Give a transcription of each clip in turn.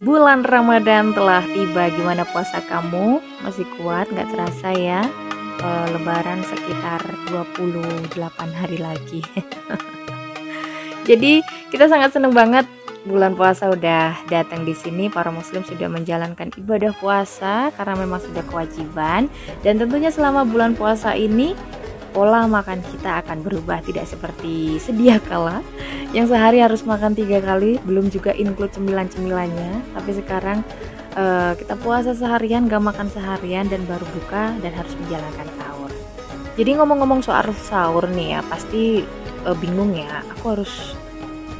bulan Ramadan telah tiba. Gimana puasa kamu? Masih kuat? Nggak terasa ya? E, lebaran sekitar 28 hari lagi. Jadi kita sangat senang banget bulan puasa udah datang di sini. Para muslim sudah menjalankan ibadah puasa karena memang sudah kewajiban. Dan tentunya selama bulan puasa ini pola makan kita akan berubah tidak seperti sedia kala yang sehari harus makan tiga kali belum juga include cemilan-cemilannya. Tapi sekarang uh, kita puasa seharian gak makan seharian dan baru buka dan harus menjalankan sahur. Jadi ngomong-ngomong soal sahur nih ya pasti uh, bingung ya. Aku harus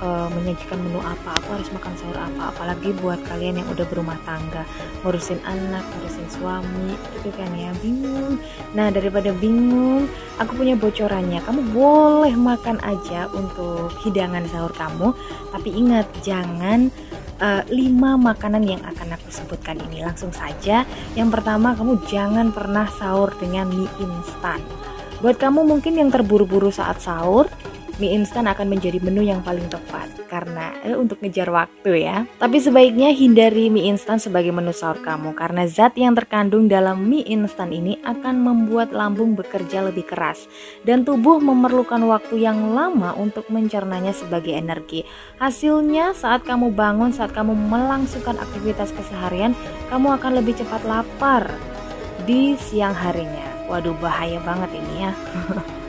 uh, menyajikan menu apa aku harus makan sahur apa apalagi buat kalian yang udah berumah tangga. Ngurusin anak ngurusin suami gitu kan ya bingung. Nah daripada bingung aku punya bocorannya. Kamu boleh makan aja untuk hidangan sahur kamu tapi ingat jangan uh, lima makanan yang akan aku sebutkan ini. Langsung saja yang pertama kamu jangan pernah sahur dengan mie instan. Buat kamu mungkin yang terburu-buru saat sahur mie instan akan menjadi menu yang paling tepat karena eh, untuk ngejar waktu ya. Tapi sebaiknya hindari mie instan sebagai menu sahur kamu karena zat yang terkandung dalam mie instan ini akan membuat lambung bekerja lebih keras dan tubuh memerlukan waktu yang lama untuk mencernanya sebagai energi. Hasilnya saat kamu bangun, saat kamu melangsungkan aktivitas keseharian, kamu akan lebih cepat lapar di siang harinya. Waduh bahaya banget ini ya.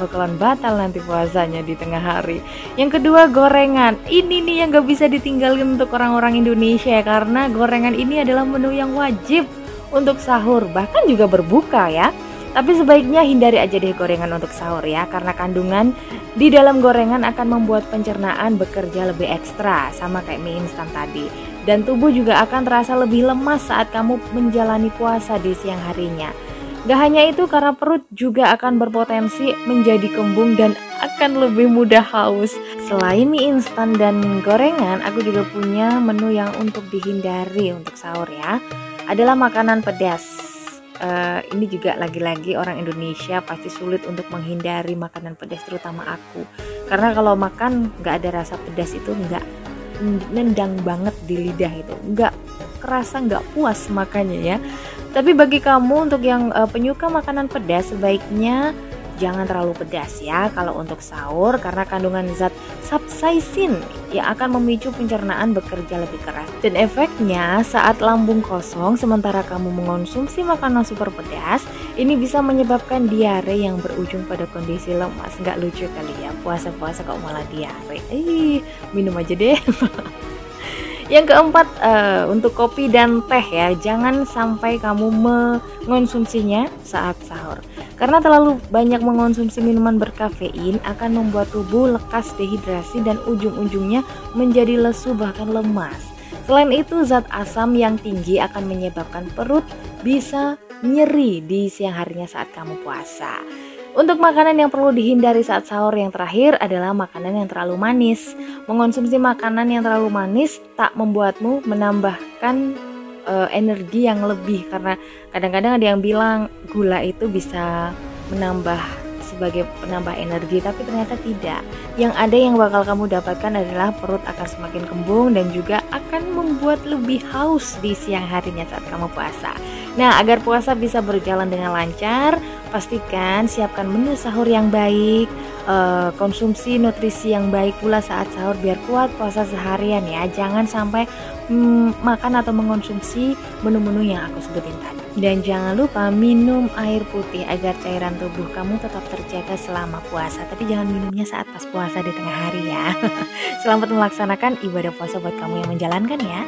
bakalan batal nanti puasanya di tengah hari. Yang kedua gorengan. Ini nih yang gak bisa ditinggalin untuk orang-orang Indonesia ya karena gorengan ini adalah menu yang wajib untuk sahur bahkan juga berbuka ya. Tapi sebaiknya hindari aja deh gorengan untuk sahur ya karena kandungan di dalam gorengan akan membuat pencernaan bekerja lebih ekstra sama kayak mie instan tadi. Dan tubuh juga akan terasa lebih lemas saat kamu menjalani puasa di siang harinya. Gak hanya itu karena perut juga akan berpotensi menjadi kembung dan akan lebih mudah haus. Selain mie instan dan gorengan, aku juga punya menu yang untuk dihindari untuk sahur ya. Adalah makanan pedas. Uh, ini juga lagi-lagi orang Indonesia pasti sulit untuk menghindari makanan pedas terutama aku. Karena kalau makan nggak ada rasa pedas itu nggak nendang banget di lidah itu, nggak kerasa nggak puas makannya ya. Tapi bagi kamu untuk yang uh, penyuka makanan pedas sebaiknya jangan terlalu pedas ya kalau untuk sahur karena kandungan zat capsaicin yang akan memicu pencernaan bekerja lebih keras. Dan efeknya saat lambung kosong sementara kamu mengonsumsi makanan super pedas, ini bisa menyebabkan diare yang berujung pada kondisi lemas. Nggak lucu kali ya puasa-puasa kok malah diare. Eh, minum aja deh. Yang keempat uh, untuk kopi dan teh ya, jangan sampai kamu mengonsumsinya saat sahur. Karena terlalu banyak mengonsumsi minuman berkafein akan membuat tubuh lekas dehidrasi dan ujung-ujungnya menjadi lesu bahkan lemas. Selain itu, zat asam yang tinggi akan menyebabkan perut bisa nyeri di siang harinya saat kamu puasa. Untuk makanan yang perlu dihindari saat sahur yang terakhir adalah makanan yang terlalu manis. Mengonsumsi makanan yang terlalu manis tak membuatmu menambahkan uh, energi yang lebih karena kadang-kadang ada yang bilang gula itu bisa menambah sebagai penambah energi tapi ternyata tidak. Yang ada yang bakal kamu dapatkan adalah perut akan semakin kembung dan juga akan membuat lebih haus di siang harinya saat kamu puasa. Nah, agar puasa bisa berjalan dengan lancar, pastikan siapkan menu sahur yang baik, uh, konsumsi nutrisi yang baik pula saat sahur biar kuat puasa seharian ya. Jangan sampai mm, makan atau mengonsumsi menu-menu yang aku sebutin tadi. Dan jangan lupa minum air putih agar cairan tubuh kamu tetap terjaga selama puasa. Tapi jangan minumnya saat pas puasa di tengah hari ya. Selamat melaksanakan ibadah puasa buat kamu yang menjalankan ya.